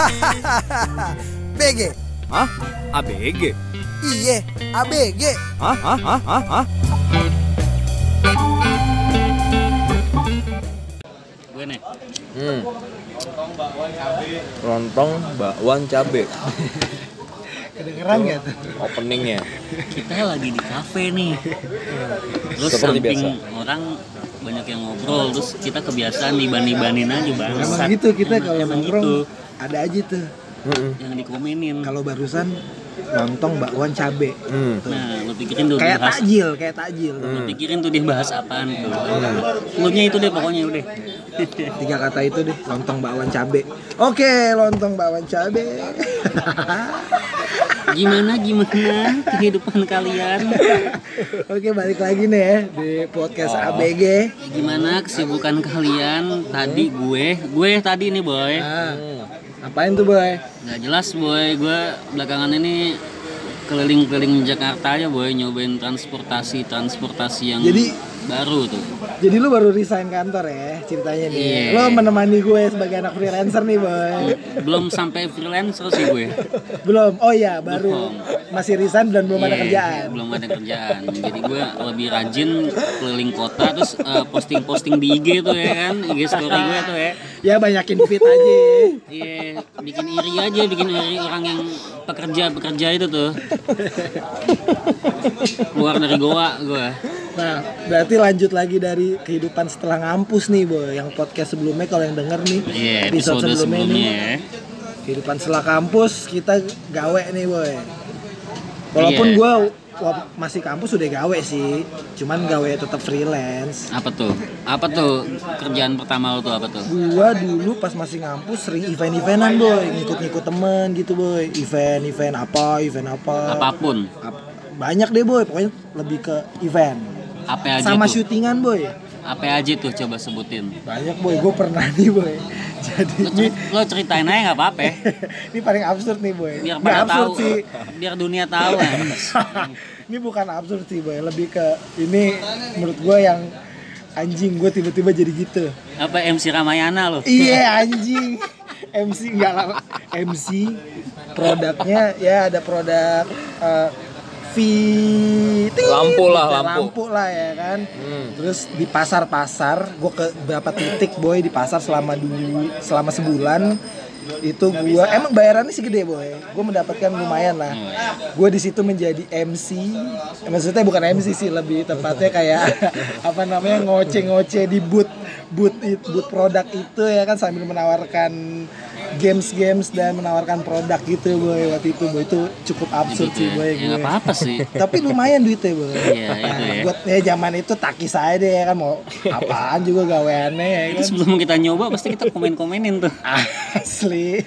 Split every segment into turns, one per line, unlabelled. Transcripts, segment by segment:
BG.
Hah? ABG?
Iye, ABG.
Hah? Hah? Hah? Hah? Hah?
gue nih
Hmm. Lontong bakwan cabe
Kedengeran gak tuh?
openingnya.
kita lagi di kafe nih terus
Seperti
samping
biasa.
orang banyak yang ngobrol terus kita kebiasaan niban-nibanin aja bang
Emang gitu kita kalau nongkrong
gitu
ada aja tuh.
Mm-mm.
yang dikomenin
Kalau barusan lontong bakwan cabe.
Hmm.
nah lu pikirin tuh
Kayak
dibahas
takjil, kayak takjil.
lu pikirin tuh dia bahas apaan tuh cluenya itu deh pokoknya udah
Tiga kata itu deh, lontong bakwan cabe. Oke, lontong bakwan cabe.
gimana gimana kehidupan kalian
Oke, balik lagi nih ya di podcast ABG.
gimana kesibukan kalian tadi gue gue tadi nih boy
Nah, apain tuh, Boy?
nggak jelas boy gue belakangan ini keliling-keliling Jakarta aja boy nyobain transportasi transportasi yang
Jadi-
baru tuh
Jadi lu baru resign kantor ya ceritanya nih.
Iya.
Lo menemani gue sebagai anak freelancer nih, Boy.
belum sampai freelancer sih gue
Belum. Oh iya, baru
Belum.
Masih resign dan belum ada
Iya,
kerjaan.
belum ada kerjaan jadi gue lebih rajin keliling kota terus eh, posting-posting di IG tuh ya kan IG story gue tuh ya
Ya banyakin fit aja.
iya bikin iri aja bikin iri orang yang pekerja pekerja itu tuh keluar dari goa gue
Nah, berarti lanjut lagi dari kehidupan setelah ngampus nih, Boy. Yang podcast sebelumnya kalau yang denger nih,
iya episode sebelumnya
nih,
ya
kehidupan setelah kampus kita gawe nih, Boy. Walaupun gua wa- masih kampus udah gawe sih, cuman gawe tetap freelance.
apa tuh apa tuh kerjaan pertama lo tuh apa tuh
Gua dulu pas masih ngampus sering event-eventan, Boy. Ngikut-ngikut temen gitu, Boy. Event-event apa, event apa.
apa pun
Ap- Banyak deh, Boy. Pokoknya lebih ke event.
apa aja
Sama
tuh
syutingan, Boy.
Apa aja tuh coba sebutin
Banyak boy, gue pernah nih boy. Jadi
lo, ceri- lo ceritain aja nggak apa-apa ya.
ini paling absurd nih boy.
biar
Nggak
pada
absurd
tahu
sih.
biar dunia tahu kan
ini bukan absurd sih boy, lebih ke ini menurut gue yang anjing gue tiba-tiba jadi gitu.
apa MC Ramayana lo
Iya anjing. MC enggak lah MC produknya ya ada produk uh, V
Lampu lah, lampu.
lampu lah ya kan.
Hmm.
Terus di pasar-pasar, gue ke beberapa titik boy di pasar selama dulu selama sebulan itu gua emang bayarannya sih gede boy gue mendapatkan lumayan lah gue di situ menjadi MC maksudnya bukan MC sih lebih tepatnya kayak apa namanya ngoceh-ngoceh di booth booth it- booth produk itu ya kan sambil menawarkan games-games dan menawarkan produk gitu boy. Waktu itu boy itu cukup absurd
Gitu
sih
ya.
boy
ya.
Gue.
nggak apa-apa sih.
Tapi lumayan duitnya boy.
Iya, itu ya.
buat ya zaman itu takis aja deh ya kan. Mau apaan juga gaweannya ya
itu
kan.
sebelum kita nyoba pasti kita komen-komenin tuh.
Asli.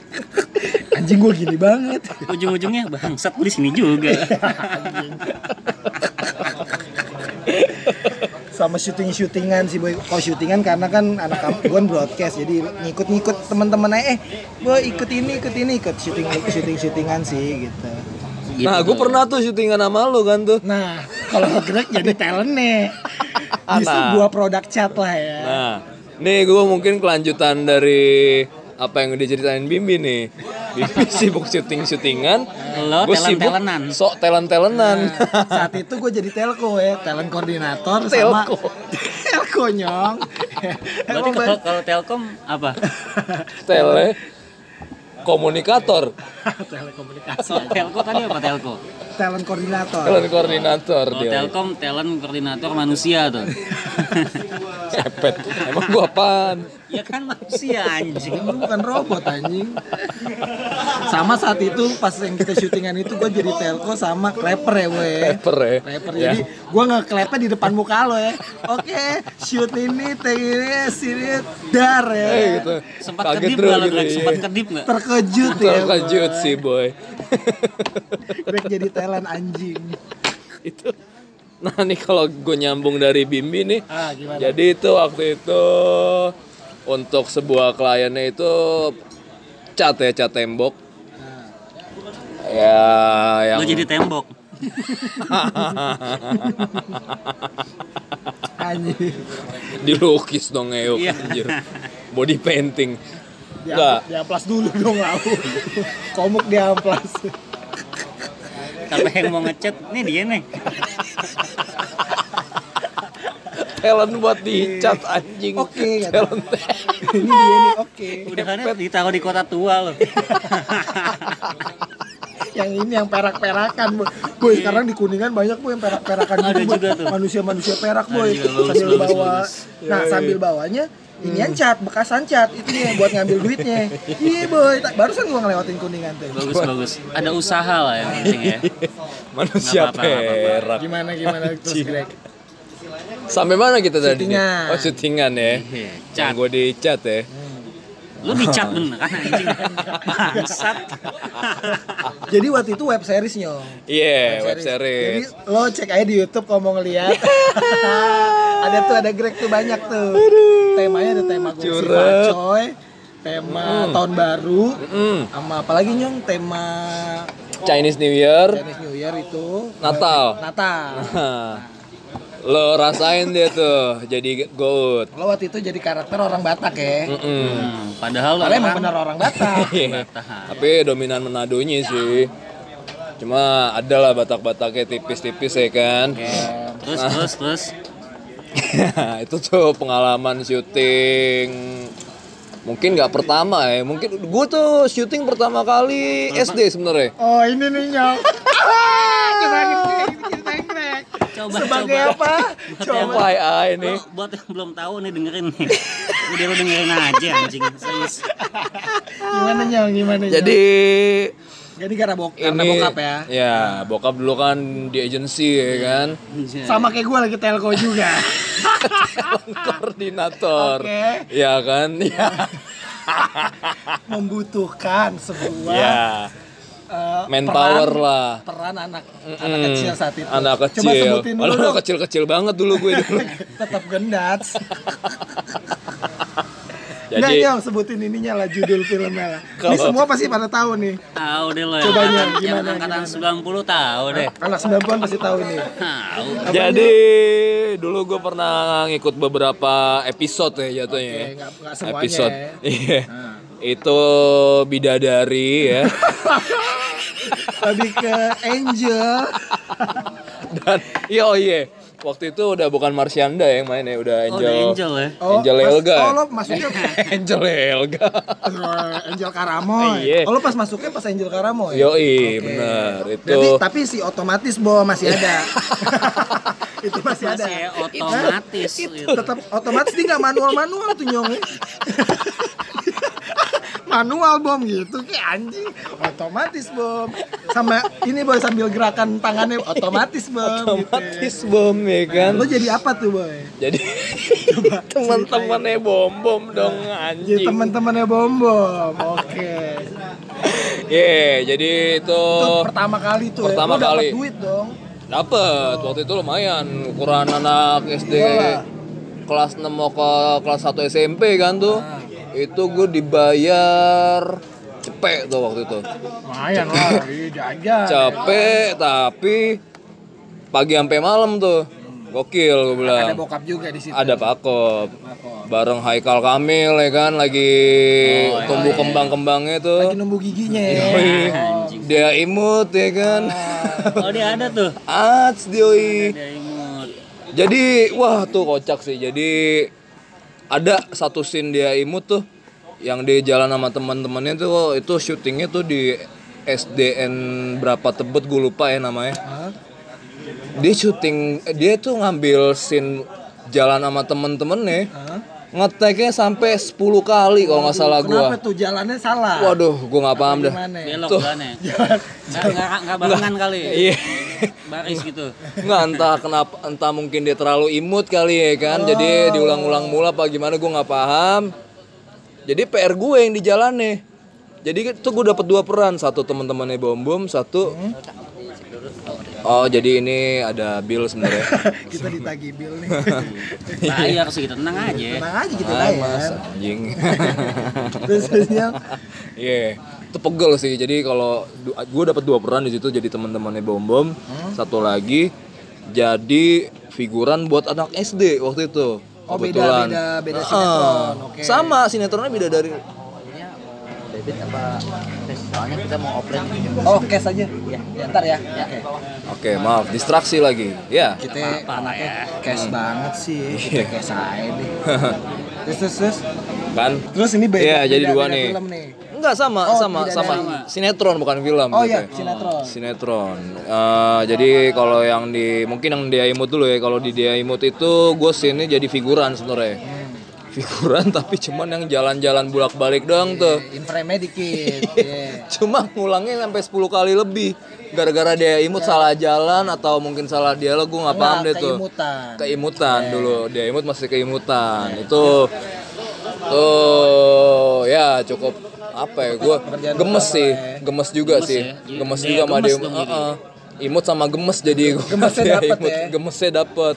Anjing gue gini banget.
Ujung-ujungnya bangsat gue di sini juga
sama syuting syutingan sih boy kalau syutingan karena kan anak kampus gue broadcast jadi ngikut ngikut teman-teman aja eh boy ikut ini ikut ini ikut syuting syuting syutingan sih gitu
Gitu
Nah, gue
tuh.
pernah tuh syutingan sama lu kan tuh.
nah kalau Greg jadi talent nih justru
Nah.
gua produk chat lah ya
Nah, nih gue mungkin kelanjutan dari apa yang diceritain Bimbi nih. Bimbi sibuk syuting-syutingan.
Lo
Gua sibuk
talent-talentan.
Sok talent-talentan.
Nah, saat itu gue jadi telco ya talent koordinator sama
Telco.
telco nyong
berarti kalau, kalau Telkom apa
Tele komunikator,
telekomunikasi
kalau Telco tadi apa Telco
talent koordinator
talent koordinator
kalau
dia.
Telkom talent koordinator manusia tuh
Cepet. Emang gua apaan?
Ya kan manusia anjing
Lu bukan robot anjing sama saat itu pas yang kita syutingan itu gue jadi telco sama clapper ya gue
Rapper ya.
Rapper
Ya.
jadi gue nge di depan muka lo ya oke shoot ini take ini sini dar ya
Eh, gitu.
sempat
Kaget
kedip nggak lo
gitu
Greg
ya.
sempat kedip nggak
terkejut ya
Terkejut sih boy.
Greg jadi talent anjing
itu. Nah nih kalau gue nyambung dari Bimbi nih.
ah gimana
Jadi itu waktu itu untuk sebuah kliennya itu cat ya cat tembok. Ya yang
lo jadi tembok
anjing
dilukis dong ngeok
Iya.
anjir. Body painting. Enggak.
di amplas dulu dong lau. Komuk di amplas.
Sampai yang mau ngechat, nih dia nih.
Talent buat dicat anjing.
Oke, kata.
Talent.
Ini dia nih, oke.
Udah kan ditaruh di kota tua loh.
Yang ini yang perak-perakan, boy. Boy, sekarang di Kuningan banyak boy yang perak-perakan gitu, boy.
juga tuh.
Manusia-manusia perak, boy.
Bagus,
sambil bawa. Nah, sambil bawanya inian cat, bekasan cat itu nih buat ngambil duitnya. Iya, boy. Barusan gua ngelewatin Kuningan tuh.
Bagus bagus. Ada usaha lah yang penting ya.
Manusia
nggak apa-apa.
perak.
Gimana gimana terus Greg?
Sampai mana kita tadi?
Syutingan.
Oh, syutingan ya.
Iya,
Yang
cat.
gue di chat ya.
Lu dicat beneran anjing. Bangsat.
Jadi waktu itu web series nyong.
Iya, web
Jadi
series.
lo cek aja di YouTube kalau mau ngeliat. ada tuh ada Greg tuh banyak tuh. Temanya ada tema
Curhat.
coy, tema tahun baru,
Mm.
sama apalagi nyong tema
Chinese New Year,
Chinese New Year itu
Natal.
Natal.
Lo rasain dia tuh jadi goat.
Lo waktu itu jadi karakter orang Batak ya.
Mm-mm.
Hmm, padahal
Padahal emang
orang
bener orang Batak.
Iya.
Batak.
Tapi dominan Manadonya sih. Cuma ada lah Batak-Bataknya tipis-tipis ya kan.
Terus terus terus.
itu tuh pengalaman syuting mungkin nggak pertama ya mungkin gue tuh syuting pertama kali SD sebenarnya
Oh ini nih nyong. Ceritain Greg, ceritain Greg.
Coba
Sebagai
coba.
apa? Coba.
FYI ini
Lo buat yang belum tahu nih dengerin nih. Udah lu dengerin aja anjing. Serius.
Gimana nyong? Gimana nyong?
jadi
Jadi bok karena
ini
bokap ya.
ya bokap dulu kan di agensi ya kan
Sama kayak gue lagi telco juga.
koordinator
Oke.
ya kan ya
Membutuhkan sebuah
ya
eh,
manpower
peran-
lah
Peran anak anak
Mm,
kecil saat itu.
anak kecil
Coba sebutin dulu
Waduh,
dong.
kecil-kecil banget dulu gue dulu
Tetap gendat.
jadi
Nggak, Nyong, sebutin ininya lah judul filmnya lah. Ini
Kalau-
semua pasti pada tahu nih.
Tahu deh lo
Coba,
yang
gimana,
angkatan
gimana?
90 tahu deh.
Anak 90-an pasti tahu nih.
Tahu.
Jadi dulu gue pernah ngikut beberapa episode ya jatuhnya.
Oke,
ya.
nggak- nggak semuanya
episode.
ya.
Iya. Itu bidadari ya.
Lebih ke Angel.
Dan iya oh iya. Waktu itu udah bukan Marsyanda yang main ya, udah
Oh,
Angel.
udah Angel ya.
Angel
pas-
Elga.
Oh, lo masuknya
Angel Elga.
Angel Karamoy.
Iya.
Oh, lo pas masuknya pas Angel Karamoy.
Yoi,
Oke.
bener. Itu
Berarti tapi si otomatis bo masih ada. itu masih ada.
Masih ya, otomatis gitu.
Tetap otomatis dia nggak manual-manual tuh nyong. manual bom gitu kayak anjing otomatis bom sama ini boy sambil gerakan tangannya otomatis bom
otomatis bom ya
gitu.
kan.
lo jadi apa tuh boy
Jadi teman-temannya bom bom dong
jadi
anjing.
teman-temannya bom bom oke
Iya, jadi itu
itu pertama kali tuh
Pertama
ya. Lo dapet
kali.
duit dong
Dapet, waktu itu lumayan ukuran anak SD
Iyalah.
kelas 6 mau ke kelas 1 SMP kan tuh itu gue dibayar cepet tuh waktu itu.
Lumayan lah iya jajan.
Capek tapi pagi sampai malam tuh. Gokil gue bilang.
ada bokap juga di situ.
Ada Pakop
Pakop.
bareng Haikal Kamil ya kan? Lagi tumbuh kembang-kembangnya tuh.
Lagi numbuh giginya ya.
Wih, dia imut ya kan?
Oh, dia ada tuh.
Ats dioi
Dia imut.
Jadi wah tuh kocak sih. Jadi ada satu scene dia imut tuh yang di jalan sama teman-temannya tuh itu syutingnya tuh di SDN berapa Tebet gue lupa ya namanya.
Hah?
Dia syuting dia tuh ngambil scene jalan sama temen-temennya
Hah?
Ngeteknya sampai 10 kali kalau nggak salah
kenapa
gua.
tuh jalannya salah
Waduh, gua nggak paham dah.
gimana?
Belok
Tuh.
jalannya.
Jalan-
Nggak nggak nggak barengan kali.
Iya.
Baris gitu.
Nggak entah kenapa entah mungkin dia terlalu imut kali ya kan jadi diulang-ulang mula apa gimana gue nggak paham jadi PR gue yang di jalan nih jadi tuh gue dapat dua peran satu teman-temannya bom bom satu oh jadi ini ada Bill sebenarnya
kita ditagih bill nih
Bayar sih kita tenang aja.
tenang aja kita
Ah,
bayar
mas anjing
terus terusnya
Iya, itu pegel sih. Jadi kalau gue dapat dua peran di situ jadi teman-temannya bom bom. Satu lagi jadi figuran buat anak SD waktu itu.
Oh, beda-
Kebetulan.
beda- beda
Ah,
sinetron, oke.
Sama sinetronnya beda dari
debit apa? Soalnya kita mau offline.
Oh, cash aja. Ya, ntar ya. Oke.
Oke, maaf, distraksi lagi. Ya.
Kita anaknya cash banget sih. Kita cash aja deh. Terus terus terus.
Kan?
Terus ini beda.
Iya, jadi
beda-
dua
beda
nih.
Film nih.
Enggak sama,
Oh,
sama,
tidak
sama.
dari-
Sinetron bukan film
Oh
gitu
iya,
ya.
sinetron.
Sinetron. Eh, jadi kalau yang di mungkin yang dia imut dulu ya. Kalau di dia imut itu gue sini jadi figuran sebenarnya. Figuran tapi cuman yang jalan-jalan bolak-balik doang tuh.
In frame dikit. Iya.
Cuma ngulangnya sampai 10 kali lebih. Gara-gara dia imut salah jalan atau mungkin salah dialog gue nggak paham deh tuh.
keimutan.
Keimutan dulu. Dia imut masih keimutan. Itu tuh ya cukup apa ya gue gemes sih
ya.
gemes juga
Gemes
sih
ya? Jadi
gemes
dia
juga sama
gemes
dia
jadi.
Heeh. imut sama gemes jadi gue
Gemesnya dapet ya?
gemesnya dapet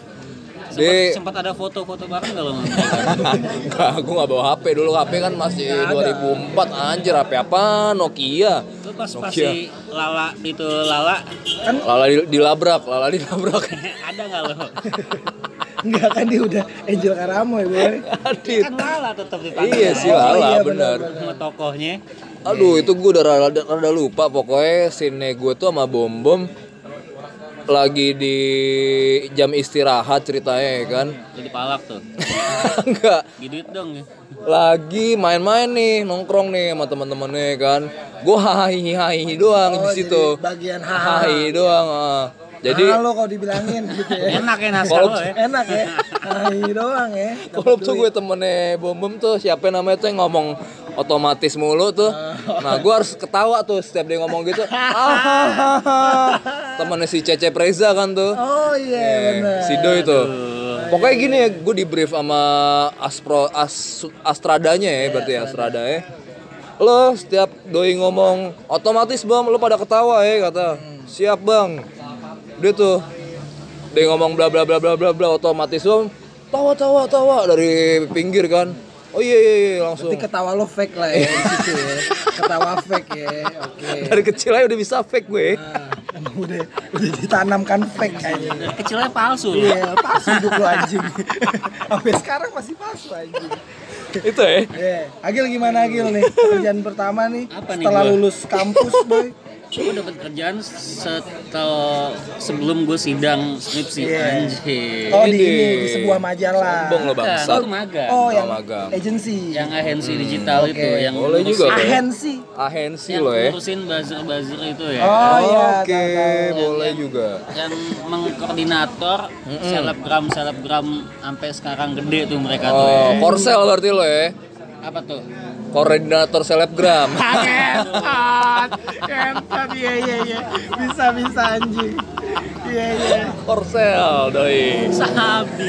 Sempat,
dia
sempat ada foto-foto bareng kalau
Enggak, gue gak bawa HP dulu. HP kan masih 2004 anjir HP apa Nokia.
Lu pas
Nokia.
si Lala itu Lala?
Lala di- dilabrak Lala dilabrak.
Ada nggak lo?
Enggak kan dia udah Angel Karamo ya, Boy.
Adit
kan Lala tetap dipanggil.
iya sih
Oh,
Lala
iya,
bener
benar,
Sama tokohnya.
Aduh itu gue udah rada, rada lupa. Pokoknya scene gue tuh sama Bom Bom lagi di jam istirahat ceritanya ya kan
Jadi palak tuh.
enggak
Gidit dong ya.
lagi main-main nih nongkrong nih sama teman-temannya kan gue hahi hahi doang
Oh,
di situ
bagian
hahi doang ah. jadi
Halo kalau dibilangin gitu ya.
Enak ya nasi
Kalau-
lo ya.
Enak ya. Hai doang ya.
kalau tuh gue temennya bom bom tuh siapa namanya tuh yang ngomong otomatis mulu tuh. Nah gue harus ketawa tuh setiap dia ngomong gitu. Ah. Temennya si Cece Preza kan tuh.
Oh iya
Eh,
benar.
si Do itu pokoknya gini ya gue di brief sama Aspro As, Astradanya ya berarti ya Astrada ya. Lo setiap doi ngomong otomatis bang lo pada ketawa ya kata. Siap bang. Dia tuh dia ngomong bla bla bla bla bla bla otomatis bang. Tawa tawa tawa dari pinggir kan oh iya iya, iya langsung
Berarti ketawa lo fake lah ya di situ ya. Ketawa fake ya. Oke.
dari kecil aja udah bisa fake gue
Nah, emang udah udah ditanamkan fake kayaknya.
Dari kecilnya palsu.
Iya, palsu hidup lo anjing. Sampai sekarang masih palsu anjing.
itu ya
Iya. Agil gimana Agil nih? Pekerjaan pertama nih
Apa nih
setelah
gua?
lulus kampus, boy.
Gue dapat kerjaan setelah sebelum gue sidang skripsi
Iya.
anjir.
Oh, di
Ini.
sebuah majalah.
sombong lo bangsat
itu magang.
Oh, yang
magang.
agency.
Yang agensi digital
oke.
itu yang
Boleh juga,
agensi.
ahensi
yang
lo ya
ngurusin buzzer-buzzer itu ya.
Oh iya,
Oke,
tahu.
boleh juga.
yang mengkoordinator selebgram selebgram sampai sekarang gede tuh mereka tuh
Oh,
ya.
Korsel berarti lo ya.
apa tuh
Koordinator selebgram.
Kentot, kentot, iya iya iya, bisa bisa anjing, iya iya.
Korsel, doi.
sabi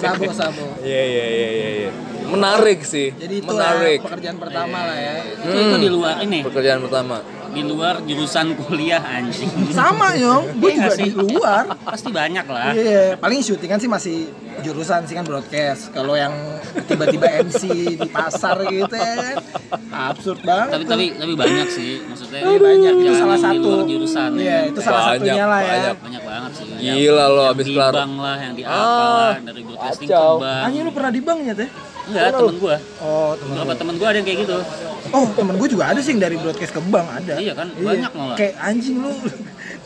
Sabo sabo.
Iya, iya, iya, iya, iya. Menarik sih.
Jadi itu lah
Menarik.
pekerjaan pertama lah ya.
itu, itu di luar ini
Pekerjaan pertama.
Di luar jurusan kuliah anjing
Sama yong, gue
Iya
juga di luar.
pasti banyak lah
Iya, paling syutingan sih masih jurusan sih kan broadcast. Kalau yang tiba-tiba MC di pasar gitu ya kan, absurd banget.
tapi tapi tapi banyak sih maksudnya
Iya, banyak itu
yang
salah
di
satu.
luar jurusan
Iya,
ya.
itu salah
Banyak,
satunya lah ya.
banyak.
banyak banget sih
Gila lo,
yang
abis
di
kelar.
bank lah yang di apa
Ah,
lah dari broadcasting ke bank
Hanya lu pernah di bank ya teh?
Enggak temen gua
Oh, temen
beberapa temen gua ada yang kayak gitu
Oh, temen gue juga ada sih yang dari broadcast ke bank ada.
Iya kan, banyak malah.
Kayak anjing lu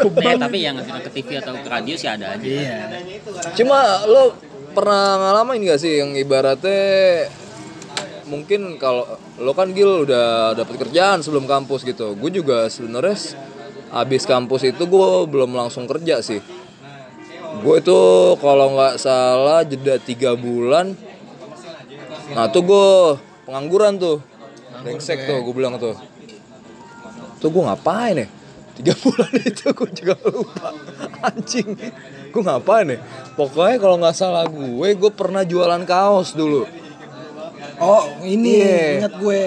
ke
eh
bank.
tapi yang akhirnya ke TV atau ke radio sih ada aja
Iya.
Cuma lo pernah ngalamin gak sih yang ibaratnya mungkin kalau lo kan Gil udah dapet kerjaan sebelum kampus gitu. Gue juga sebenarnya abis kampus itu gue belum langsung kerja sih. Gue itu kalau nggak salah jeda tiga bulan. Nah tuh gue pengangguran tuh. Brengsek tuh gue bilang tuh. Tuh gue ngapain ya? Tiga bulan itu gue juga lupa. Anjing. Gue ngapain ya? Pokoknya kalau nggak salah gue, gue pernah jualan kaos dulu.
Oh, ini
Iya.
inget gue.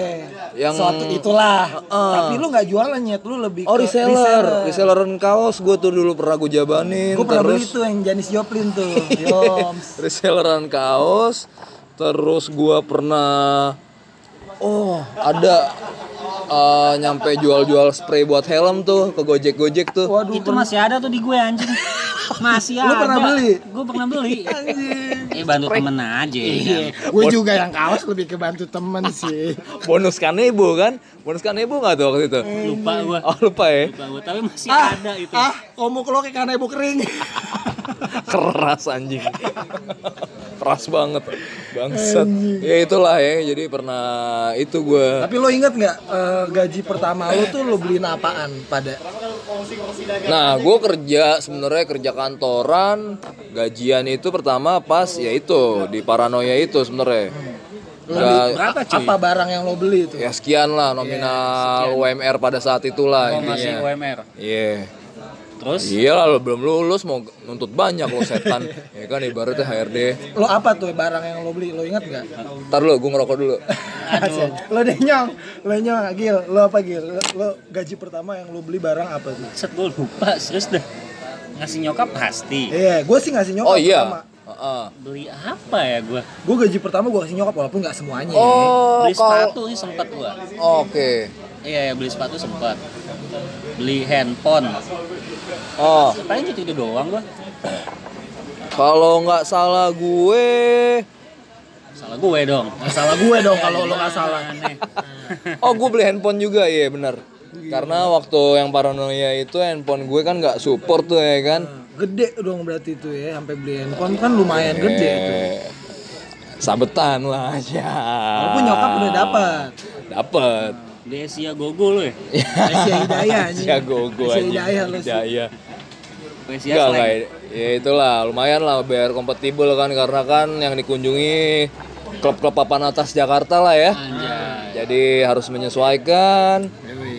Yang-
Suatu itulah.
Heeh.
Tapi lu nggak jualan nyet, lu lebih
Oh
ke
reseller, reselleran kaos gue tuh dulu pernah gue jabanin.
Gue pernah beli itu yang Janis Joplin tuh.
Reselleran kaos, terus gue pernah, oh ada eh, nyampe jual-jual spray buat helm tuh ke gojek-gojek tuh.
Waduh,
itu masih ada tuh di gue anjing Masih
Lu
ada.
pernah beli?
Gue pernah beli. Eh bantu temen aja.
Iya, gue juga yang kaos lebih ke bantu temen sih.
Bonus kanebo kan? Bonus kanebo nggak tuh waktu itu?
Lupa gue.
Oh lupa ya?
Lupa gue. Tapi masih
ah,
ada itu.
ah, komuk lo kayak kanebo kering.
Keras anjing. Keras banget. Bangsat. Ya itulah ya. Jadi pernah itu gue.
Tapi lo inget nggak eh, gaji pertama lo tuh lo beliin apaan pada?
Nah, gue kerja sebenarnya kerja kantoran, gajian itu pertama pas ya itu di paranoia itu sebenarnya. Nggak-
Berapa cuy?
Apa barang yang lo beli itu?
ya sekian lah nominal UMR pada saat itulah
masih
intinya.
UMR.
Iya.
Terus
Iya lah, lo belum lulus mau nuntut banyak lo setan. ya kan ibaratnya HRD.
Lo apa tuh barang yang lo beli? Lo inget nggak?
Ntar lo, gue ngerokok dulu.
Aduh. lo deh nyong, lo nyong, Gil, lo apa Gil? Lo, lo gaji pertama yang lo beli barang apa tuh?
set gue lupa serius dah. Ngasih nyokap pasti.
Iya, gue sih ngasih nyokap
Oh iya.
pertama.
Heeh.
Beli apa ya gue?
Gue gaji pertama gue kasih nyokap walaupun nggak semuanya.
Oh,
Beli
kalau
sepatu sih sempet gue.
Oke.
Iya, ya, beli sepatu sempet. Beli handphone.
Oh,
Paling gitu itu doang gue.
kalau nggak salah gue
Salah gue dong.
Salah gue dong kalau lo nggak salah.
Aneh.
Oh gue beli handphone juga iya benar. Karena waktu yang paranoia itu handphone gue kan nggak support tuh ya kan.
Gede dong berarti itu ya, sampai beli handphone kan lumayan gede itu.
Eh, Sabetan lah ya.
Walaupun nyokap udah dapat.
Dapat.
Beli Asia Gogo lu ya?
Asia Hidayah.
Ya gue
Asia Hidayah lo sih.
Hidayah.
Asia
Enggak
Slang.
enggak. Ya itulah lumayan lah biar kompatibel kan karena kan yang dikunjungi klub-klub papan atas Jakarta lah ya.
Anjay.
Jadi harus menyesuaikan.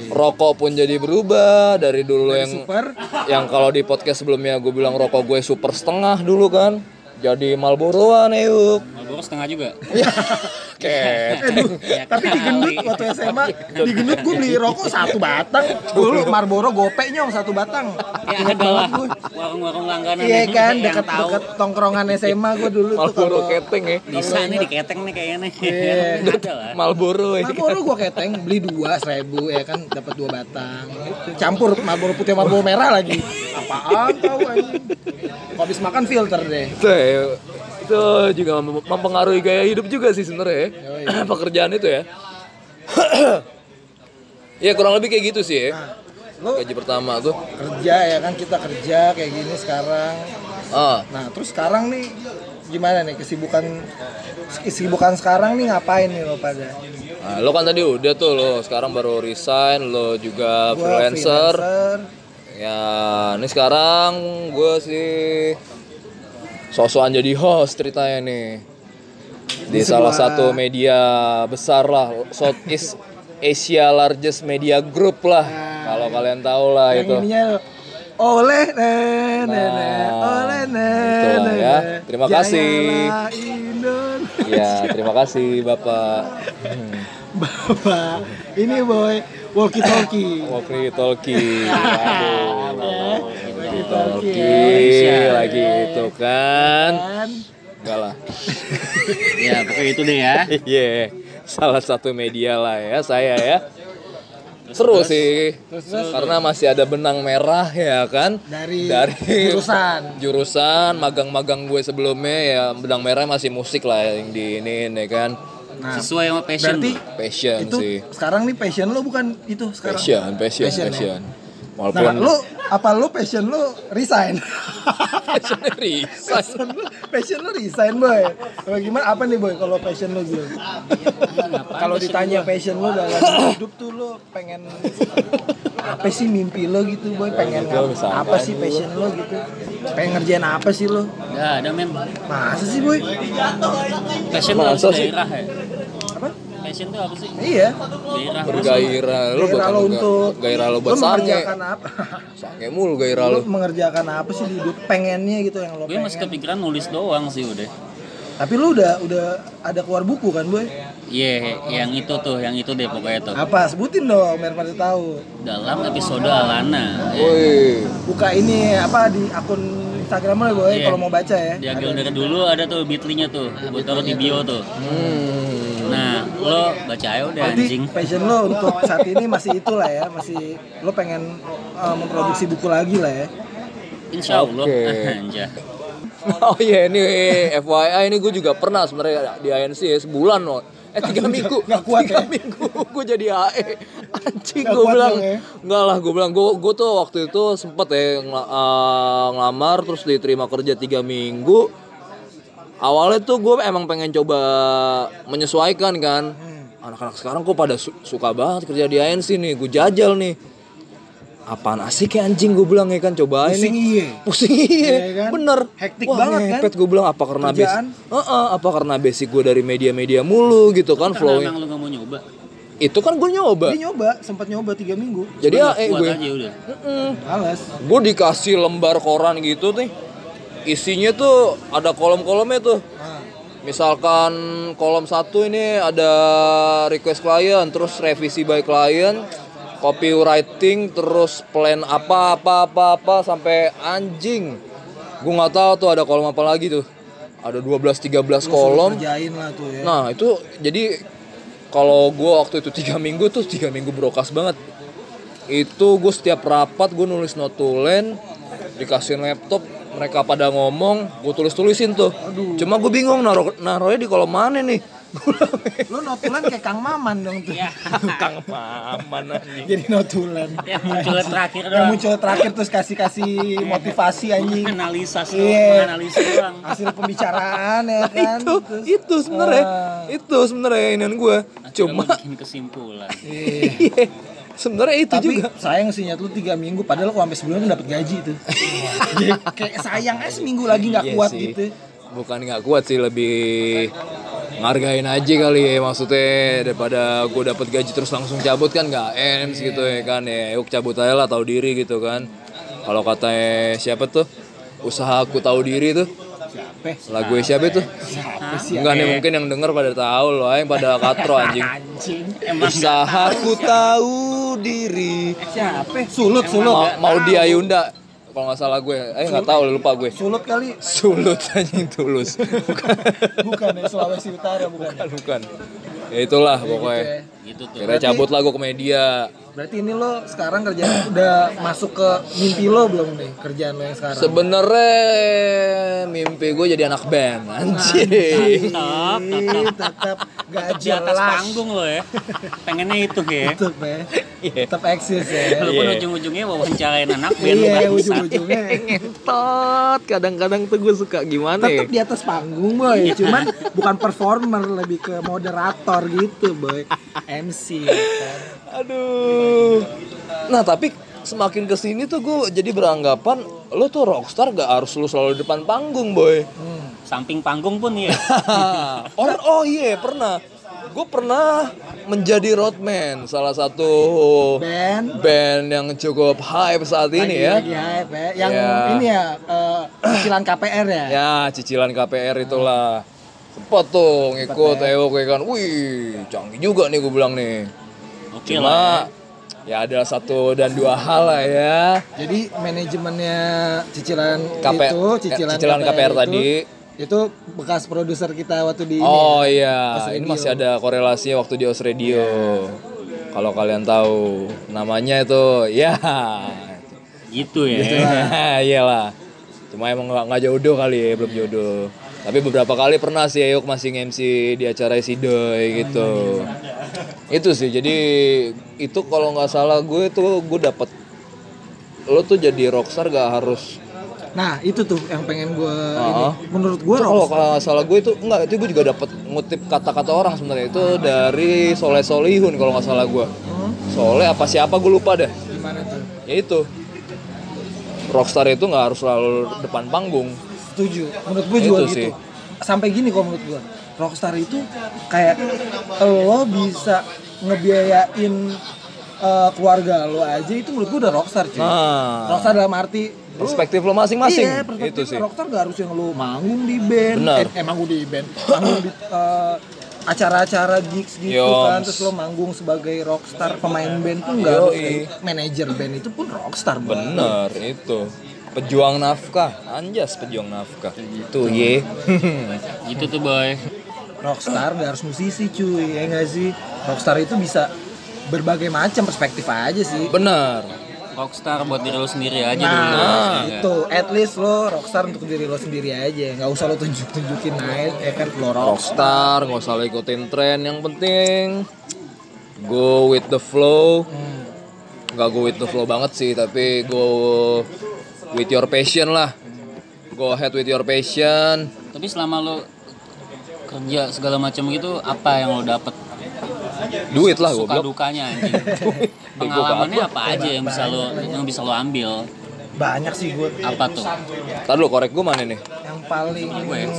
Rokok pun jadi berubah dari dulu yang
Super.
yang kalau di podcast sebelumnya gue bilang rokok gue super setengah dulu kan. Jadi Marlboroan yuk.
Marlboro setengah juga.
Ket.
Aduh,
Ya
tapi di gendut waktu SMA, di gendut gue beli rokok satu batang. Dulu Marlboro gope nyong satu batang.
Ya ada lah. Warung-warung langganan
Iya kan, dekat
tahu.
dekat tongkrongan SMA gue dulu
Marlboro keteng ya.
Bisa nih diketeng nih kayaknya nih.
Iya.
ada lah.
Marlboro ya.
Marlboro gue keteng beli dua seribu ya kan dapat dua batang campur Marlboro putih sama Marlboro merah lagi apaan tahu anjing Kok habis makan filter deh
Itu, ya, itu juga mem- mempengaruhi gaya hidup juga sih sebenarnya ya. pekerjaan itu ya. ya kurang lebih kayak gitu sih ya.
lo
Gaji pertama tuh.
kerja ya kan kita kerja kayak gini sekarang
Ah,
nah terus sekarang nih gimana nih kesibukan kesibukan sekarang nih ngapain nih lo pada
Nah, lo kan tadi udah tuh lo sekarang baru resign, lo juga
Gua
freelancer.
freelancer.
Ya, ini sekarang gue sih sosokan jadi host ceritanya nih di salah satu media besar lah, Southeast Asia largest media group lah. Kalau kalian tahu lah
yang
itu.
ininya oleh nenek oleh nenek
itulah ya. Terima kasih. Ya, terima kasih Bapak. Hmm.
Bapak, ini boy, walkie talkie.
Walkie talkie. Aduh. Walkie talkie lagi itu kan.
Kan?
Enggak lah.
Ya, pokoknya itu deh ya.
Iya. Salah satu media lah ya saya ya. Seru sih. Karena masih ada benang merah ya kan.
Dari,
Dari
jurusan.
jurusan magang-magang gue sebelumnya ya benang merah masih musik lah yang di ini ya kan.
Nah,
Sesuai sama passion
berarti.
Passion
itu
sih.
sekarang nih passion lo bukan itu sekarang.
Passion, passion,
Passion, ya?
passion.
Nah,
Walaupun
lo apa lo passion lo resign?
passion resign.
passion lo, passion lo resign boy. Apa gimana? Apa nih boy kalau passion lo gitu? kalau ditanya passion lo dalam hidup tuh lo pengen apa sih mimpi lo gitu boy pengen apa sih passion lo gitu pengen ngerjain apa sih lo
Gak ada men.
masa sih boy
Passion apa
sih?
gairah ya?
apa
Passion tuh apa sih?
iya
Gairah.
Bergairah lu
gairah lo untuk
gairah
lo
buat sange.
mengerjakan apa
Sange mulu gairah
lo mengerjakan apa sih di hidup pengennya gitu yang lo
Gue masih kepikiran nulis doang sih udah.
Tapi lo udah udah ada keluar buku kan boy
Iya, yang itu tuh, yang itu deh pokoknya tuh.
apa sebutin dong biar pada tahu
Dalam episode Alana. ya.
Woi.
buka ini apa di akun Instagram lo boy
Iya.
kalau mau baca ya
Di Agil dari dulu ada tuh bitly-nya tuh, buat taruh di bio tuh.
Hmm.
Nah, lo baca aja udah
Berarti
anjing.
passion lo untuk saat ini masih itulah ya, masih lo pengen uh, memproduksi buku lagi lah ya.
Insya Allah.
Oke. Oh iya ini FYI ini gue juga pernah sebenarnya di ANC ya sebulan loh. Eh tiga minggu,
nggak kuat
tiga
ya?
minggu gue jadi AE anjing gue bilang
dong ya?
nggak lah gue bilang gue gue tuh waktu itu sempet ya ngela- eh, ngelamar terus diterima kerja tiga minggu awalnya tuh gue emang pengen coba menyesuaikan kan anak-anak sekarang kok pada su- suka banget kerja di ANC nih gue jajal nih apaan asik ya anjing gue bilang ya kan cobain
Pusing iya.
pusing iya
Iya kan?
bener
Hektik
Wah,
banget kan?
ngepet gue bilang apa karena basic
Kerjaan.
Heeh, apa karena basic gue dari media-media mulu gitu kan
Karena
flowing
emang lu gak mau nyoba.
itu kan gue nyoba
Dia nyoba, sempat nyoba tiga minggu.
jadi ya eh gue
aja udah.
Males.
gue dikasih lembar koran gitu nih isinya tuh ada kolom-kolomnya tuh
Nah,
misalkan kolom satu ini ada request klien terus revisi by klien copywriting terus plan apa apa apa apa sampai anjing gue nggak tahu tuh ada kolom apa lagi tuh ada 12 13 kolom
lah tuh ya.
Nah itu jadi kalau gue waktu itu tiga minggu tuh tiga minggu brokas banget. Itu gue setiap rapat gue nulis notulen, dikasih laptop, mereka pada ngomong, gue tulis tulisin tuh. Cuma gue bingung naruh naruhnya di kolom mana nih?
Lu notulen kayak Kang Maman dong tuh.
Kang Maman anjing.
Jadi notulen.
Yang muncul terakhir
Yang
doang.
muncul terakhir terus kasih-kasih motivasi anjing.
Menganalisa sih,
Iya.
menganalisa doang.
Hasil pembicaraan ya kan.
itu
Terus,
itu sebenarnya
Ah.
itu sebenarnya inian gue. Cuma
bikin kesimpulan.
iya.
sebenarnya itu
Tapi
juga.
sayang sih nyat lu 3 minggu padahal kok sampai sebulan lu dapet gaji tuh. Jadi kayak sayang eh seminggu lagi nggak
Iya
kuat
sih.
gitu.
bukan nggak kuat sih lebih ngargain aja kali ya maksudnya daripada gue dapet gaji terus langsung cabut kan nggak ends gitu ya kan. Ya yuk cabut aja lah tahu diri gitu kan. Kalau kata siapa tuh? Usaha aku tahu diri tuh.
Siapa?
lagu siapa itu?
Siapa sih?
enggak nih mungkin yang denger pada tahu loh yang pada katro anjing.
Anjing.
usaha aku tahu diri.
Siapa? Sulut, sulut.
mau, mau dia Yunda kalau nggak salah gue eh nggak tahu lupa gue
Sulut kali.
sulut anjing tulus bukan
Bukan ya Sulawesi Utara bukan.
bukan bukan ya itulah pokoknya
ya.
Gitu tuh.
kira cabut lah gue ke media
Berarti ini lo sekarang kerjaan udah masuk ke mimpi lo belum nih kerjaan lo yang sekarang?
sebenarnya mimpi gue jadi anak band anjing
Tetap, tetap.
tetap gak
Tetap di atas
jelas.
panggung lo ya. Pengennya itu ya.
Tetap ya. Tetap eksis ya.
Walaupun
Iya.
ujung-ujungnya wawancarain anak band
Iya,
bangsat.
ujung-ujungnya
ngentot kadang-kadang tuh gue suka gimana ya
tetap di atas panggung boy, cuman bukan performer lebih ke moderator gitu boy, MC. ya kan.
aduh nah tapi semakin ke sini tuh gue jadi beranggapan lo tuh rockstar gak harus lo selalu di depan panggung boy
Samping panggung pun ya.
Orang oh iya pernah. Gue pernah menjadi roadman salah satu
Band
band yang cukup hype saat ini ya.
lagi hype ya. Yang
Ya.
ini ya eh, cicilan KPR ya.
Ya cicilan KPR itulah. Sempet tuh ngikut Ewo kayak kan. Wih canggih juga nih gue bilang nih.
Oke
Cuma
lah.
Ya ada satu dan dua hal lah ya.
Jadi manajemennya cicilan
KP
itu, cicilan,
cicilan KPR
itu,
tadi.
Itu bekas produser kita waktu di ini
Oh
ya.
iya,
Os
ini
Radio.
masih ada korelasinya waktu di Os Radio. Kalau kalian tahu namanya itu ya
Gitu ya.
Iyalah. Cuma emang nggak nggak jodoh kali ya, belum jodoh. Tapi beberapa kali pernah sih Ayuk masih MC di acara Sidoy gitu. Itu sih. Jadi itu kalau nggak salah gue tuh gue dapet lo tuh jadi rockstar gak harus
Nah, itu tuh yang pengen gue
Heeh.
ini. Menurut gue
kalau kalau nggak salah gue itu enggak itu gue juga dapat ngutip kata-kata orang sebenarnya itu dari Soleh Solihun kalau nggak salah gue. Soleh apa siapa gue lupa deh.
gimana tuh?
Ya itu. Rockstar itu nggak harus selalu depan panggung.
Setuju. Menurut gue juga
Itu
gitu.
sih.
Sampai gini kok menurut gue. Rockstar itu kayak lo bisa ngebiayain eh, keluarga lo aja itu menurut gue udah rockstar cuy.
Nah,
Rockstar dalam arti
perspektif lo masing-masing.
Iya, perspektif
itu sih.
rockstar gak harus yang lu manggung di band.
Benar.
Eh, emang di band. Manggung di eh, acara-acara gigs gitu
Yoms.
kan terus lo manggung sebagai rockstar pemain band tuh nggak harus manajer band itu pun rockstar.
Bener itu. Pejuang nafkah, anjas pejuang nafkah. Itu ye.
Gitu tuh boy.
rockstar gak harus musisi cuy ya nggak sih rockstar itu bisa berbagai macam perspektif aja sih
Bener.
rockstar buat diri lo sendiri aja dulu.
Nah,
ya nggak?
itu at least lo rockstar untuk diri lo sendiri aja, nggak usah lo tunjuk tunjukin naik, ya kan lo rock.
rockstar nggak usah lo ikutin tren yang penting go with the flow nggak go with the flow banget sih tapi go with your passion lah go ahead with your passion
Tapi selama lo kerja segala macam gitu, apa yang lo dapet?
duit lah
Suka
goblok
dukanya anjing. Pengalamannya apa aja yang bisa lo yang bisa lo ambil?
Banyak sih gue.
Apa tuh?
Ntar lu korek gue mana nih
Yang paling
Gue.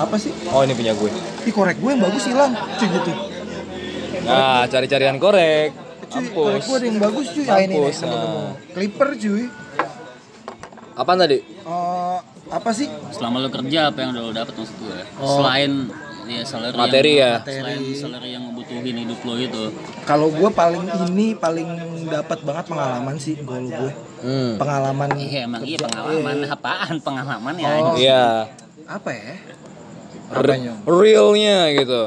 apa sih?
oh ini punya gue
Ih korek gue yang bagus hilang, cuy gitu.
nah cari-carian korek
Cuy, gue ada yang bagus cuy. Ah, ini nih, nemu-nemu.
nah.
Clipper cuy.
apaan tadi
Eh, apa sih?
Selama lo kerja apa yang udah lo dapet maksud gue?
Oh.
Selain ya salary
Materi
yang,
ya?
Selain salary yang ngebutuhin hidup lo itu.
Kalau gue paling ini paling dapat banget pengalaman sih kalau gue.
hmm.
Pengalaman
Iya emang iya pengalaman apaan pengalaman ya?
Oh.
iya
Apa ya? Apanya?
realnya gitu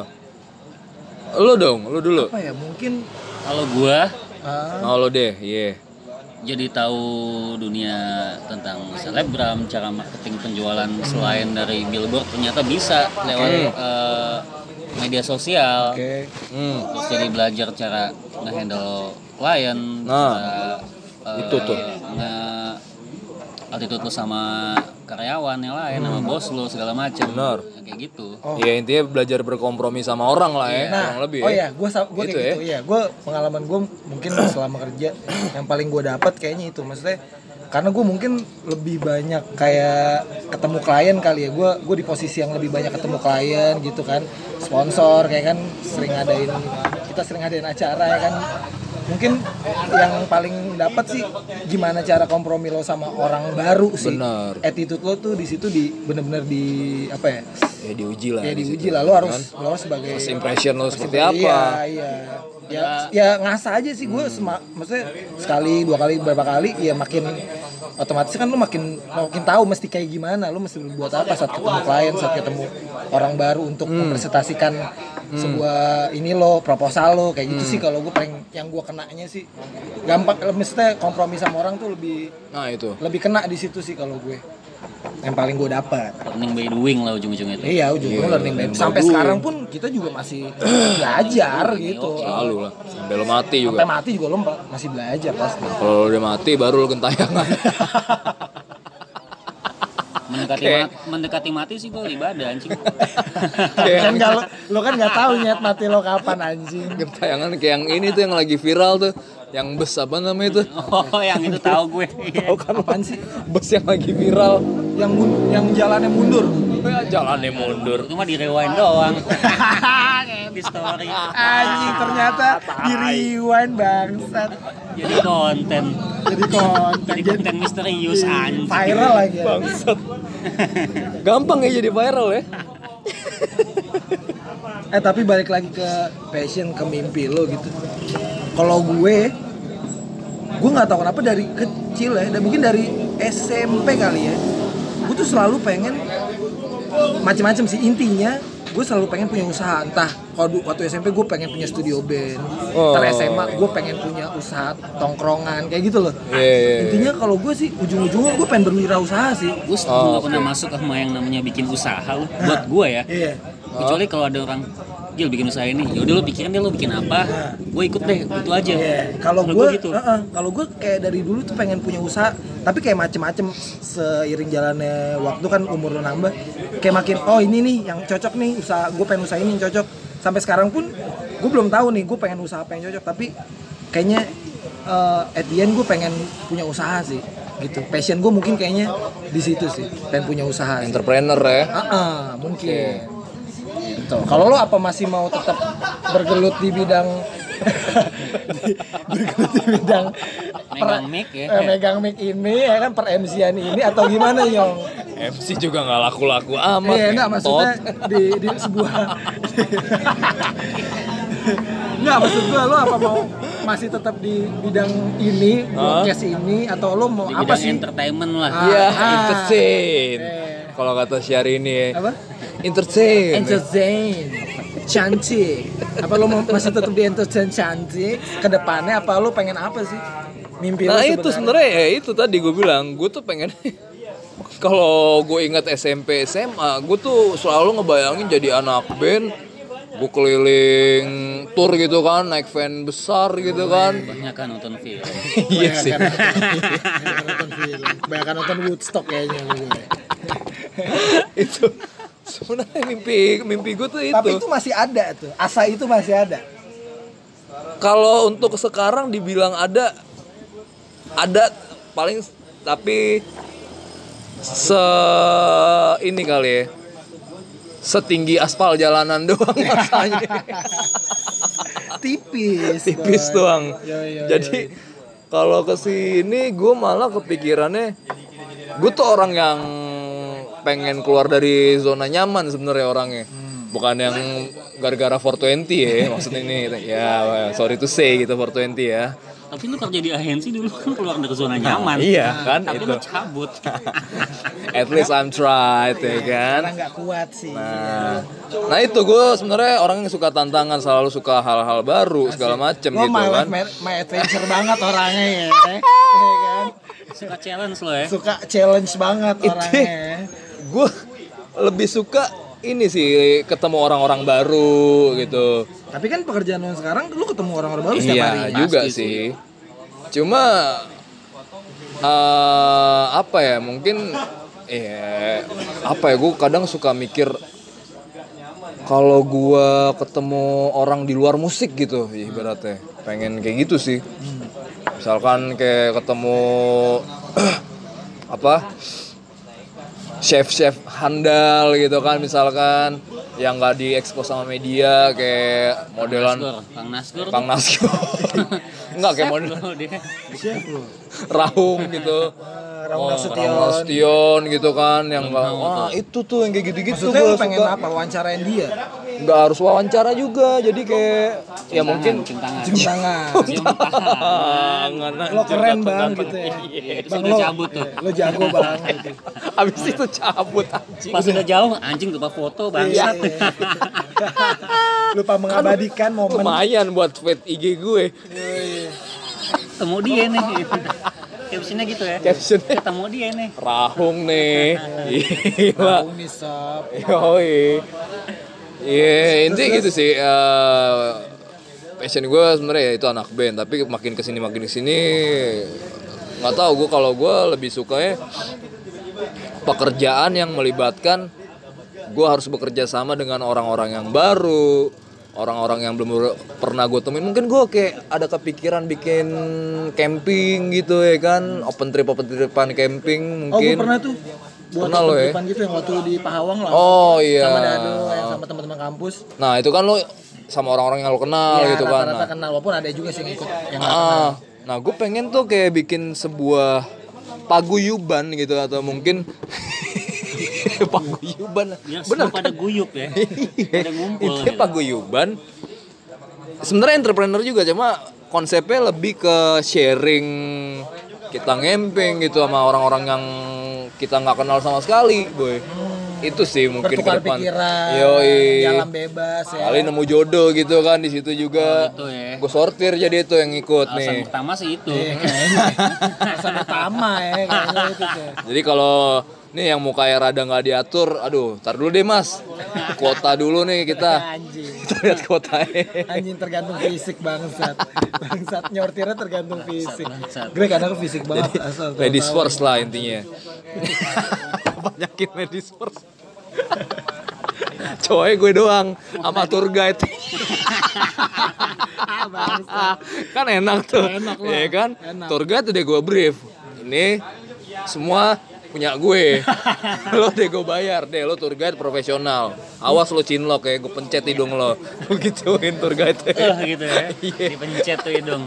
lu dong lu dulu
Oh,
Apa ya? Mungkin
Kalau gua
ah,
oh lo deh iya
jadi tahu dunia tentang selebgram, cara marketing penjualan selain dari billboard ternyata bisa lewat eh, media sosial.
Oke.
hmm.
Terus jadi belajar cara nge-handle klien,
Nah,
cara, eh,
itu tuh.
nge- attitude lu sama karyawan yang lain, sama bos lu segala macem.
Benar.
Ya, kayak gitu.
Oh.
Ya intinya belajar berkompromi sama orang lah ya,
Nah,
kurang lebih
oh
ya.
ya, gue gue
Gitu
kayak gitu. Iya, gue pengalaman gue mungkin selama kerja yang paling gue dapat kayaknya itu, maksudnya karena gue mungkin lebih banyak kayak ketemu klien kali ya. Gue gue di posisi yang lebih banyak ketemu klien gitu kan, sponsor kayak kan sering ngadain kita sering ngadain acara ya kan. Mungkin yang paling dapat sih gimana cara kompromi lo sama orang baru sih.
Benar.
Attitude lo tuh di situ di bener-bener di apa ya?
Ya diuji lah.
Ya
di
diuji lah lo
kan?
harus lo harus sebagai
First impression lo seperti
Iya,
apa?
iya. Ya, ya ngasah aja sih gue sema, maksudnya sekali dua kali beberapa kali ya makin otomatis kan lu makin makin tahu mesti kayak gimana lu mesti buat apa saat ketemu klien saat ketemu orang baru untuk mempresentasikan sebuah ini lo proposal lo kayak gitu sih kalau gue paling yang gue kenanya sih gampang maksudnya kompromi sama orang tuh lebih
Nah itu.
lebih kena di situ sih kalau gue yang paling gue dapat
Learning by doing lah ujung-ujungnya itu.
Iya, ujung-ujungnya learning by Sampai sekarang pun kita juga masih belajar gitu.
Selalu lah. Sampai lo mati juga.
Sampai mati juga lo masih belajar pasti.
Kalau lo udah mati baru lo gentayangan.
Mendekati
Oke.
mati, mendekati mati sih gue ibadah anjing.
kan kalau lo kan nggak tahu nyet mati lo kapan anjing.
gentayangan kayak yang ini tuh yang lagi viral tuh. Yang bus apa namanya itu?
Oh, yang itu tahu gue.
Tahu kan
Apaan sih?
Bus yang lagi viral.
Yang yang jalannya mundur.
Ya, jalannya mundur.
Itu mah di rewind doang. Di story.
Anjing ternyata di rewind bangsat.
Jadi konten.
Jadi konten
Jadi
jadi
konten misterius anjing.
viral lagi. ya.
Bangsat. Gampang ya jadi viral ya.
Eh tapi balik lagi ke passion ke mimpi lo gitu. Kalau gue, gue nggak tahu kenapa dari kecil ya, dan mungkin dari SMP kali ya, gue tuh selalu pengen macam-macam sih intinya gue selalu pengen punya usaha entah kalau waktu SMP gue pengen punya studio band
Oh.
ntar SMA gue pengen punya usaha tongkrongan kayak gitu loh
Iya, iya, iya.
intinya kalau gue sih ujung-ujungnya gue pengen berwirausaha sih
Gue
Oh,
nggak pernah masuk sama yang namanya bikin usaha lu. Buat gue ya.
iya
Kecuali kalau ada orang Gil bikin usaha ini, yaudah lu pikirin deh lu bikin apa, gue ikut deh, itu aja.
Iya, kalau gue,
gua gitu.
kalau gue kayak dari dulu tuh pengen punya usaha, tapi kayak macem-macem seiring jalannya waktu kan umur lo nambah, kayak makin oh ini nih yang cocok nih usaha, gue pengen usaha ini yang cocok. Sampai sekarang pun gue belum tahu nih gue pengen usaha apa yang cocok, tapi kayaknya eh, at the end gue pengen punya usaha sih, gitu. Passion gue mungkin kayaknya di situ sih, pengen punya usaha. Sih.
Entrepreneur ya.
Ah, ah, mungkin. Gitu. Kalau lo apa masih mau tetap bergelut di bidang di- bergelut di bidang
Megang mic ya.
eh, megang mic ini ya kan per MC-an ini atau gimana Yong?
MC juga nggak laku-laku amat.
Iya, enggak maksudnya di di sebuah Enggak maksud gua lo apa mau masih tetap di bidang ini, podcast ini atau lo mau
Di
apa sih?
entertainment lah.
Ah.
Iya, entertain.
Eh.
Kalau kata Syahrini ya.
Apa?
Entertain.
Entertain. cantik apa lo mau masih tetap di entertain cantik ke depannya apa lo pengen apa sih mimpi lo
Nah itu sebenarnya ya itu tadi gue bilang gue tuh pengen kalau gue ingat SMP SMA gue tuh selalu ngebayangin jadi anak band gue keliling tour gitu kan naik van besar gitu kan.
banyak kan nonton film.
Iya sih.
Banyak nonton film. Banyak nonton Woodstock kayaknya gue.
itu sebenarnya mimpi mimpi gue tuh itu.
tapi itu masih ada tuh. Asa itu masih ada.
Kalau untuk sekarang dibilang ada ada paling tapi se ini kali ya. Setinggi aspal jalanan doang rasanya.
Tipis
tipis
boy.
doang.
Yo, yo,
jadi kalau ke sini gue malah kepikirannya gue tuh orang yang pengen keluar dari zona nyaman sebenarnya orangnya. Bukan yang gara-gara 420 ya maksudnya ini. Ya sorry to say gitu 420 ya
tapi lu kerja di agensi dulu kan keluar dari zona nyaman.
iya kan
tapi
itu.
lu cabut.
At least I'm tried ya kan?
karena nggak kuat sih.
Nah, nah itu gue sebenarnya orang yang suka tantangan, selalu suka hal-hal baru segala macem
lo
gitu
my
kan.
life my, my adventure banget orangnya ya. Iya kan?
Suka challenge lo ya?
Suka challenge banget orangnya
Gue lebih suka ini sih ketemu orang-orang baru gitu.
Tapi kan pekerjaan lo sekarang lu ketemu orang-orang baru setiap
Iya
hari.
Juga sih. Cuma eh apa ya mungkin eh apa ya gue kadang suka mikir kalau gua ketemu orang di luar musik gitu ibaratnya. Pengen kayak gitu sih. Misalkan kayak ketemu apa chef-chef handal gitu kan misalkan yang nggak diekspos sama media kayak modelan
Kang Nasgor.
Kang Nasgor enggak kayak model Raung gitu.
Raung
Oh,
Nasution.
Gitu kan yang nggak wah itu tuh yang kayak gitu-gitu
maksudnya lu
gua
pengen apa? Wawancarain dia
nggak harus wawancara juga jadi kayak ya mungkin
cium tangan.
Cium tangan.
Cium tangan.
Tangan
lo keren bang gitu ya.
Terus
bang
udah
lo
cabut tuh.
lo jago bang gitu.
abis itu cabut anjing.
Pas udah jauh anjing lupa foto bangsat.
Iya. lupa mengabadikan momen.
Lumayan buat feed IG gue.
Ketemu dia nih. Captionnya gitu ya.
Captionnya.
Ketemu dia nih.
Rahung nih. Gila.
Tahu nih sob
Yoi. Iya, intinya gitu sih. eh, passion gue sebenarnya ya itu anak band, tapi makin ke sini makin ke sini nggak tahu gue kalau gue lebih suka ya pekerjaan yang melibatkan gue harus bekerja sama dengan orang-orang yang baru, orang-orang yang belum pernah gue temuin. Mungkin gue kayak ada kepikiran bikin camping gitu ya kan, open trip open tripan camping
oh gue
mungkin.
pernah tuh buat
Pernah lo ya?
depan gitu yang waktu di Pahawang lah
Oh iya.
sama Dado yang sama teman-teman kampus
Nah itu kan lo sama orang-orang yang lo kenal
ya
gitu kan.
rata-rata
Nah,
kenal walaupun ada juga sih yang ikut yang
ah, nah gue pengen tuh kayak bikin sebuah paguyuban gitu atau mungkin paguyuban. Bener
semua pada guyup ya pada ngumpul
Itu
gitu.
paguyuban. Sebenarnya entrepreneur juga cuma konsepnya lebih ke sharing kita ngemping gitu sama orang-orang yang kita nggak kenal sama sekali, boy. Itu sih mungkin ke depan.
pikiran
Yoi.
jalan bebas ya
Kali nemu jodoh gitu kan di situ juga.
itu ya
Gue sortir jadi itu yang ikut
alasan
nih.
pertama sih itu
Iya, alasan utama ya kayaknya itu tuh
Jadi kalau nih yang mukanya rada nggak diatur, aduh, tar dulu deh mas, kuota dulu nih kita,
anjing
kita lihat kuotanya.
anjing tergantung fisik bangsat bangsat nyortirnya tergantung fisik gue kadang fisik banget asal
Ladies first lah intinya. Banyakin ladies first. Cowoknya gue doang sama tour guide. kan enak tuh.
Enak lah.
Iya kan?
Enak.
Tour guide udah gue brief. Ini semua punya gue. lo deh gue bayar deh lo tour guide profesional. Awas lo cinlok ya, gue pencet hidung lo. Gue gituin tour guide.
eh gitu ya
Iya.
dipencet tuh hidung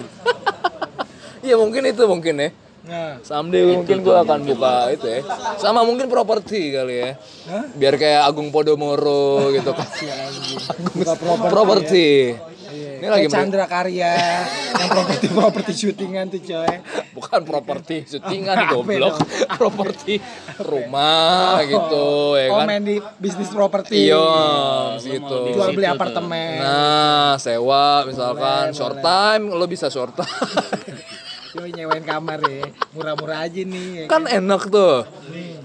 Iya mungkin itu mungkin ya.
nah
Someday mungkin gue akan buka itu ya. Sama mungkin properti kali ya. Biar kayak Agung Podomoro gitu kan.
buka properti
properti.
Iya,
Ini lagi
Chandra Karya yang properti properti syutingan tuh coy.
bukan properti syutingan goblok. properti rumah gitu ya
Oh
kan?
main di bisnis properti.
iya gitu.
Jual beli apartemen.
nah sewa misalkan.
Boleh,
short
boleh.
time lo bisa short time.
Yoi nyewain kamar ya. Murah-murah aja nih. ya
kan enak tuh.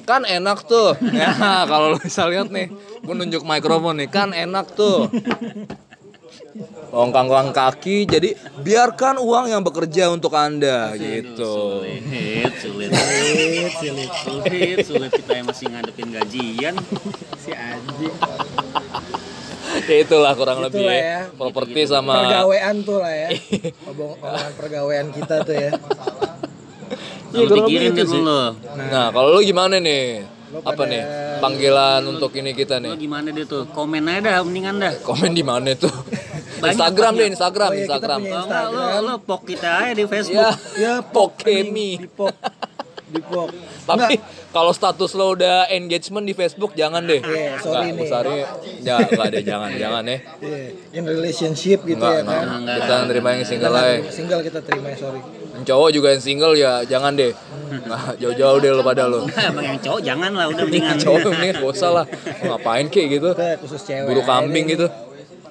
Kan enak tuh. Ya kalau lo bisa lihat nih gue nunjuk mikrofon nih. Kan enak tuh Ongkang-ongkang kaki, jadi biarkan uang yang bekerja untuk anda gitu.
Sulit, sulit,
Sulit, sulit.
sulit, sulit kita yang masih ngadepin gajian.
Si anjing.
Ya itulah kurang
Itulah
lebih ya.
ya.
Properti sama
Pergawean tuh lah ya. Omongan pergawean kita tuh ya.
Iya,
Lu
kurang lebih
pikirin
itu
deh
sih.
lu.
Nah, kalau lu gimana nih?
Lu
Apa nih? Panggilan untuk ini kita
Lu
nih.
gimana deh tuh? Komen aja dah, mendingan dah.
Komen di mana tuh?
Banyak,
Instagram deh. Instagram,
Oh iya, kita
Instagram.
punya
Kalau enggak lu,
Instagram.
lu pok kita aja di Facebook.
Ya,
Ya
Pokemi.
Di pok. Di pok.
Tapi kalau status lo udah engagement di Facebook jangan deh.
Iya, sorry
Nggak,
nih.
Ya enggak deh, jangan, jangan ya.
Iya, in relationship gitu
Enggak,
ya kan.
enggak. Kita nerima yang single aja.
Single kita terima sorry.
Yang cowok juga yang single ya jangan deh. Nah, jauh-jauh deh lo pada lo.
Emang yang cowok jangan lah, udah mendingan.
cowok mendingan gak usah lah. Ngapain kayak gitu?
Kita khusus cewek.
Buru kambing gitu.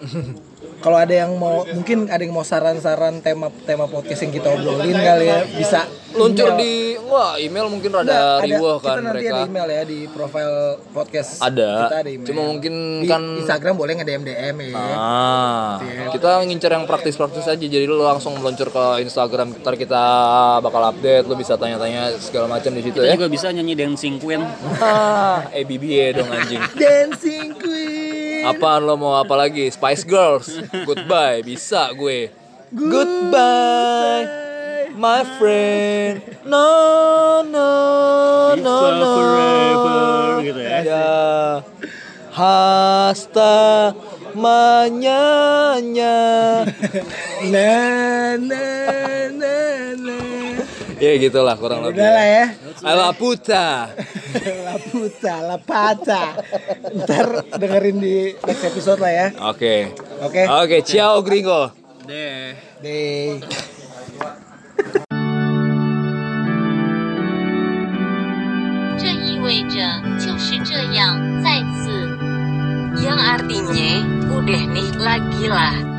Kalau ada yang mau mungkin ada yang mau saran-saran tema tema podcast yang kita obrolin kali ya bisa
Luncur
email.
di wah email mungkin rada
ada-
riuh kan
kita nanti
mereka.
ada email ya di profile podcast
Ada.
kita ada email.
Cuma mungkin
Di
kan
Instagram boleh nge DM DM ya
Ah, kita ngincer yang praktis-praktis aja. Jadi lu langsung meluncur ke Instagram. Ntar kita bakal update. Lu bisa tanya-tanya segala macam di situ
Kita
ya.
juga bisa nyanyi Dancing Queen.
Ah, eh BBA dong anjing.
Dancing
Apaan lo mau apa lagi? Spice Girls. Goodbye, bisa gue. Goodbye, my friend. No, no, no, no.
forever, gitu ya.
Ya. Hasta mañana.
na na na na
ya gitulah kurang lebih.
Udah lah ya.
La puta.
la puta, la pata. Ntar dengerin di next episode lah ya.
Oke. Okay.
Oke. Okay.
Oke, okay, ciao gringo.
Deh.
Deh.
yang artinya udah nih lagi lah.